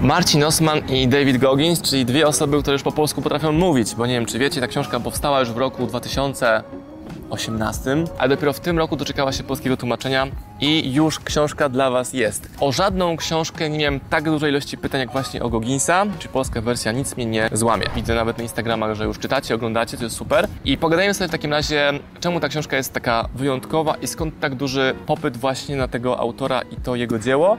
Marcin Osman i David Goggins, czyli dwie osoby, które już po polsku potrafią mówić, bo nie wiem, czy wiecie, ta książka powstała już w roku 2018, a dopiero w tym roku doczekała się polskiego tłumaczenia i już książka dla Was jest. O żadną książkę nie miałem tak dużej ilości pytań jak właśnie o Gogginsa, czy polska wersja nic mnie nie złamie. Widzę nawet na Instagramach, że już czytacie, oglądacie, to jest super. I pogadajmy sobie w takim razie, czemu ta książka jest taka wyjątkowa i skąd tak duży popyt właśnie na tego autora i to jego dzieło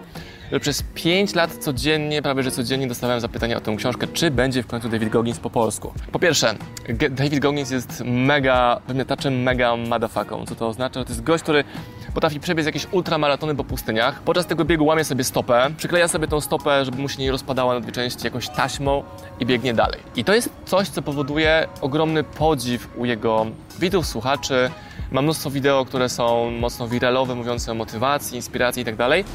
że przez 5 lat codziennie, prawie że codziennie dostawałem zapytania o tę książkę, czy będzie w końcu David Goggins po polsku. Po pierwsze, David Goggins jest mega wymiataczem, mega motherfucką. Co to oznacza? To jest gość, który potrafi przebiec jakieś ultramaratony po pustyniach. Podczas tego biegu łamie sobie stopę, przykleja sobie tą stopę, żeby mu się nie rozpadała na dwie części jakąś taśmą i biegnie dalej. I to jest coś, co powoduje ogromny podziw u jego widzów, słuchaczy. Ma mnóstwo wideo, które są mocno wiralowe, mówiące o motywacji, inspiracji i tak dalej.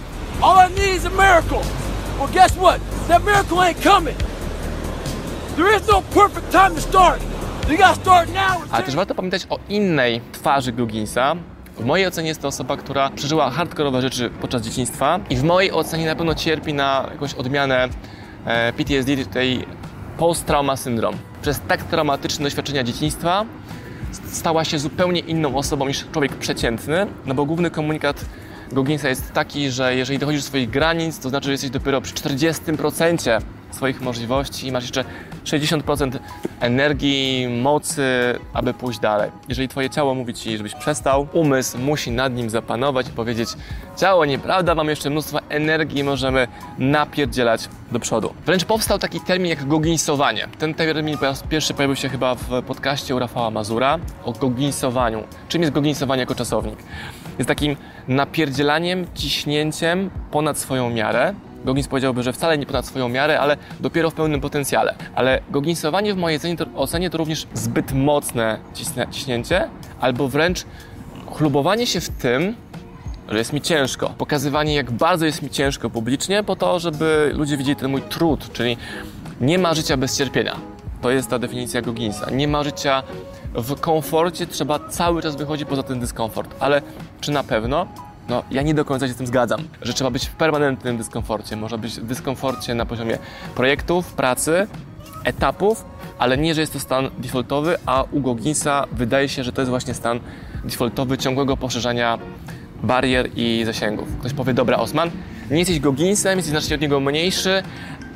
All I need is a miracle. Well, guess what? That miracle ain't coming. There is no perfect time to start. You gotta start now. Ale też warto pamiętać o innej twarzy Gogginsa. W mojej ocenie jest to osoba, która przeżyła hardkorowe rzeczy podczas dzieciństwa i w mojej ocenie na pewno cierpi na jakąś odmianę e, PTSD, tej post-trauma syndrom. Przez tak traumatyczne doświadczenia dzieciństwa stała się zupełnie inną osobą niż człowiek przeciętny, no bo główny komunikat Gogginsa jest taki, że jeżeli dochodzisz do swoich granic, to znaczy, że jesteś dopiero przy 40% swoich możliwości i masz jeszcze 60% energii, mocy, aby pójść dalej. Jeżeli twoje ciało mówi ci, żebyś przestał, umysł musi nad nim zapanować i powiedzieć ciało, nieprawda, mam jeszcze mnóstwo energii, możemy napierdzielać do przodu. Wręcz powstał taki termin jak gogginsowanie. Ten termin po raz pierwszy pojawił się chyba w podcaście u Rafała Mazura o gogginsowaniu. Czym jest gogginsowanie jako czasownik? Jest takim napierdzielaniem, ciśnięciem ponad swoją miarę, Goggins powiedziałby, że wcale nie ponad swoją miarę, ale dopiero w pełnym potencjale. Ale gogginsowanie w mojej ocenie to, ocenie to również zbyt mocne ciśnię, ciśnięcie, albo wręcz chlubowanie się w tym, że jest mi ciężko. Pokazywanie, jak bardzo jest mi ciężko publicznie, po to, żeby ludzie widzieli ten mój trud, czyli nie ma życia bez cierpienia. To jest ta definicja Gogginsa. Nie ma życia w komforcie, trzeba cały czas wychodzić poza ten dyskomfort. Ale czy na pewno? No, ja nie do końca się z tym zgadzam, że trzeba być w permanentnym dyskomforcie. Można być w dyskomforcie na poziomie projektów, pracy, etapów, ale nie, że jest to stan defaultowy, a u Gogginsa wydaje się, że to jest właśnie stan defaultowy ciągłego poszerzania barier i zasięgów. Ktoś powie, dobra Osman, nie jesteś Gogginsem, jesteś znacznie od niego mniejszy,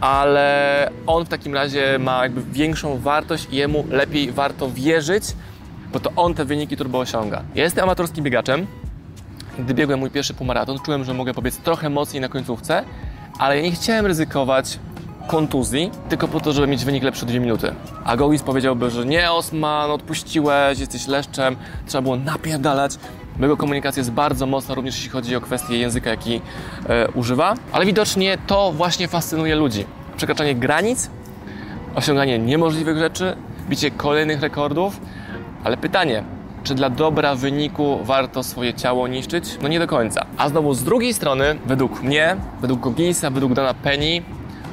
ale on w takim razie ma jakby większą wartość i jemu lepiej warto wierzyć, bo to on te wyniki turbo osiąga. Ja jestem amatorskim biegaczem, gdy biegłem mój pierwszy półmaraton, czułem, że mogę pobiec trochę mocniej na końcówce, ale ja nie chciałem ryzykować kontuzji, tylko po to, żeby mieć wynik lepszy o dwie minuty. A Goggins powiedziałby, że nie Osman, odpuściłeś, jesteś leszczem, trzeba było napierdalać. Jego komunikacja jest bardzo mocna, również jeśli chodzi o kwestię języka, jaki e, używa. Ale widocznie to właśnie fascynuje ludzi. Przekraczanie granic, osiąganie niemożliwych rzeczy, bicie kolejnych rekordów. Ale pytanie, czy dla dobra wyniku warto swoje ciało niszczyć? No nie do końca. A znowu z drugiej strony, według mnie, według Gogginsa, według Dana Penny,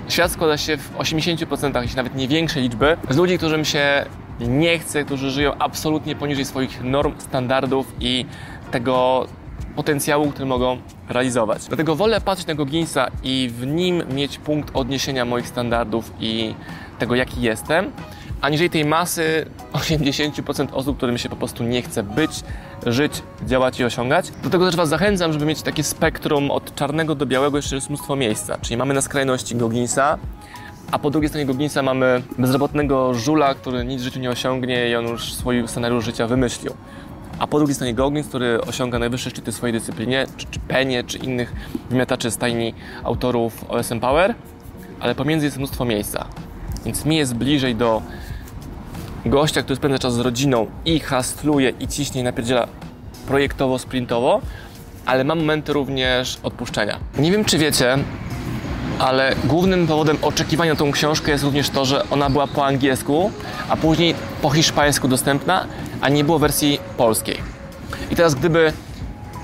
świat składa się w 80%, jeśli nawet nie większej liczby, z ludzi, którym się nie chce, którzy żyją absolutnie poniżej swoich norm, standardów i tego potencjału, który mogą realizować. Dlatego wolę patrzeć na Gogginsa i w nim mieć punkt odniesienia moich standardów i tego, jaki jestem, aniżeli tej masy 80% osób, którym się po prostu nie chce być, żyć, działać i osiągać. Do tego też Was zachęcam, żeby mieć takie spektrum od czarnego do białego, jeszcze jest mnóstwo miejsca. Czyli mamy na skrajności Gogginsa, a po drugiej stronie Gogginsa mamy bezrobotnego żula, który nic w życiu nie osiągnie i on już swój scenariusz życia wymyślił. A po drugiej stronie Goggins, który osiąga najwyższe szczyty w swojej dyscyplinie, czy, czy Penie, czy innych wymiataczy stajni autorów OSM Power, ale pomiędzy jest mnóstwo miejsca. Więc mi jest bliżej do gościa, który spędza czas z rodziną i hastluje i ciśnie i napierdziela projektowo, sprintowo, ale mam momenty również odpuszczenia. Nie wiem, czy wiecie, ale głównym powodem oczekiwania na tą książkę jest również to, że ona była po angielsku, a później po hiszpańsku dostępna, a nie było wersji polskiej. I teraz gdyby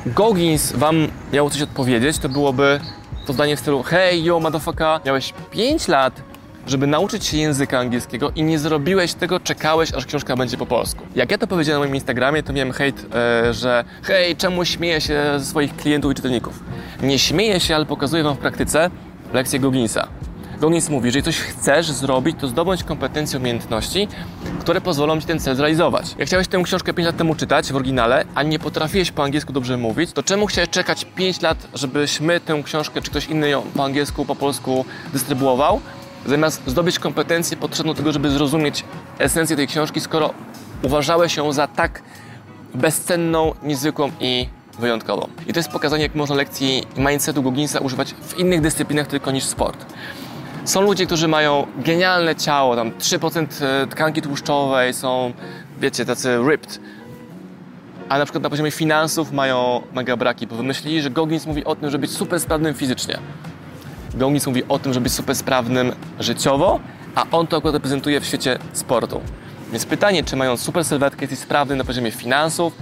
Goggins wam miał coś odpowiedzieć, to byłoby to zdanie w stylu Hej, yo, motherfucker, miałeś 5 lat, żeby nauczyć się języka angielskiego i nie zrobiłeś tego, czekałeś, aż książka będzie po polsku. Jak ja to powiedziałem na moim Instagramie, to miałem hejt, e, że hej, czemu śmieję się ze swoich klientów i czytelników? Nie śmieję się, ale pokazuję wam w praktyce lekcję Gogginsa. Goggins mówi, że jeżeli coś chcesz zrobić, to zdobądź kompetencje, umiejętności, które pozwolą Ci ten cel zrealizować. Jak chciałeś tę książkę 5 lat temu czytać w oryginale, a nie potrafiłeś po angielsku dobrze mówić, to czemu chciałeś czekać 5 lat, żebyśmy tę książkę, czy ktoś inny ją po angielsku, po polsku dystrybuował, zamiast zdobyć kompetencje potrzebne do tego, żeby zrozumieć esencję tej książki, skoro uważałeś ją za tak bezcenną, niezwykłą i wyjątkową. I to jest pokazanie, jak można lekcji mindsetu Gogginsa używać w innych dyscyplinach tylko niż sport. Są ludzie, którzy mają genialne ciało, tam 3% tkanki tłuszczowej, są, wiecie, tacy ripped. A na przykład na poziomie finansów mają mega braki, bo wymyślili, że Goggins mówi o tym, żeby być super sprawnym fizycznie. Goggins mówi o tym, żeby być super sprawnym życiowo, a on to akurat reprezentuje w świecie sportu. Więc pytanie, czy mając super sylwetkę jesteś sprawny na poziomie finansów,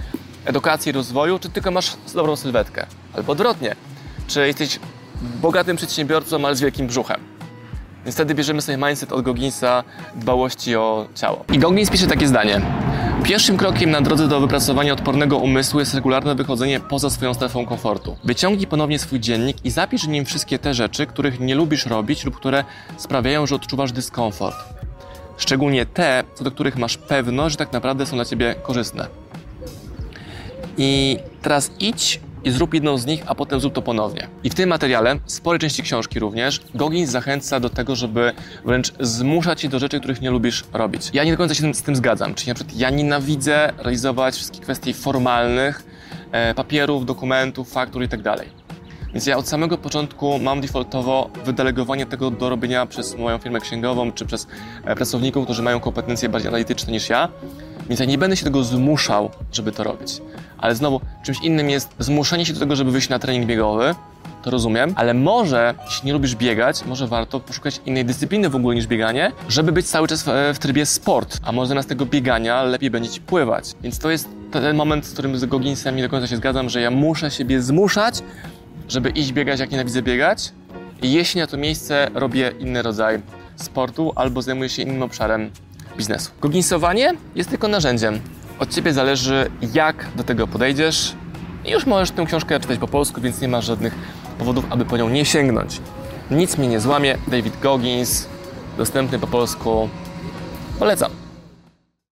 edukacji rozwoju, czy tylko masz dobrą sylwetkę? Albo odwrotnie, czy jesteś bogatym przedsiębiorcą, ale z wielkim brzuchem? Więc wtedy bierzemy sobie mindset od Gogginsa dbałości o ciało. I Goggins pisze takie zdanie. Pierwszym krokiem na drodze do wypracowania odpornego umysłu jest regularne wychodzenie poza swoją strefą komfortu. Wyciągnij ponownie swój dziennik i zapisz w nim wszystkie te rzeczy, których nie lubisz robić lub które sprawiają, że odczuwasz dyskomfort. Szczególnie te, co do których masz pewność, że tak naprawdę są dla ciebie korzystne. I teraz idź i zrób jedną z nich, a potem zrób to ponownie. I w tym materiale, sporej części książki również, Goggins zachęca do tego, żeby wręcz zmuszać cię do rzeczy, których nie lubisz robić. Ja nie do końca się z tym zgadzam. Czyli na przykład ja nienawidzę realizować wszystkich kwestii formalnych, e, papierów, dokumentów, faktur i tak dalej. Więc ja od samego początku mam defaultowo wydelegowanie tego do robienia przez moją firmę księgową, czy przez e, pracowników, którzy mają kompetencje bardziej analityczne niż ja. Więc ja nie będę się tego zmuszał, żeby to robić. Ale znowu, czymś innym jest zmuszenie się do tego, żeby wyjść na trening biegowy, to rozumiem, ale może, jeśli nie lubisz biegać, może warto poszukać innej dyscypliny w ogóle niż bieganie, żeby być cały czas w, w trybie sport, a może zamiast tego biegania lepiej będzie ci pływać. Więc to jest ten moment, z którym z Gogginsem nie do końca się zgadzam, że ja muszę siebie zmuszać, żeby iść biegać, jak nienawidzę biegać. I jeśli na to miejsce robię inny rodzaj sportu albo zajmuję się innym obszarem biznesu. Gogginsowanie jest tylko narzędziem. Od Ciebie zależy, jak do tego podejdziesz. I już możesz tę książkę czytać po polsku, więc nie masz żadnych powodów, aby po nią nie sięgnąć. Nic mnie nie złamie. David Goggins, dostępny po polsku. Polecam.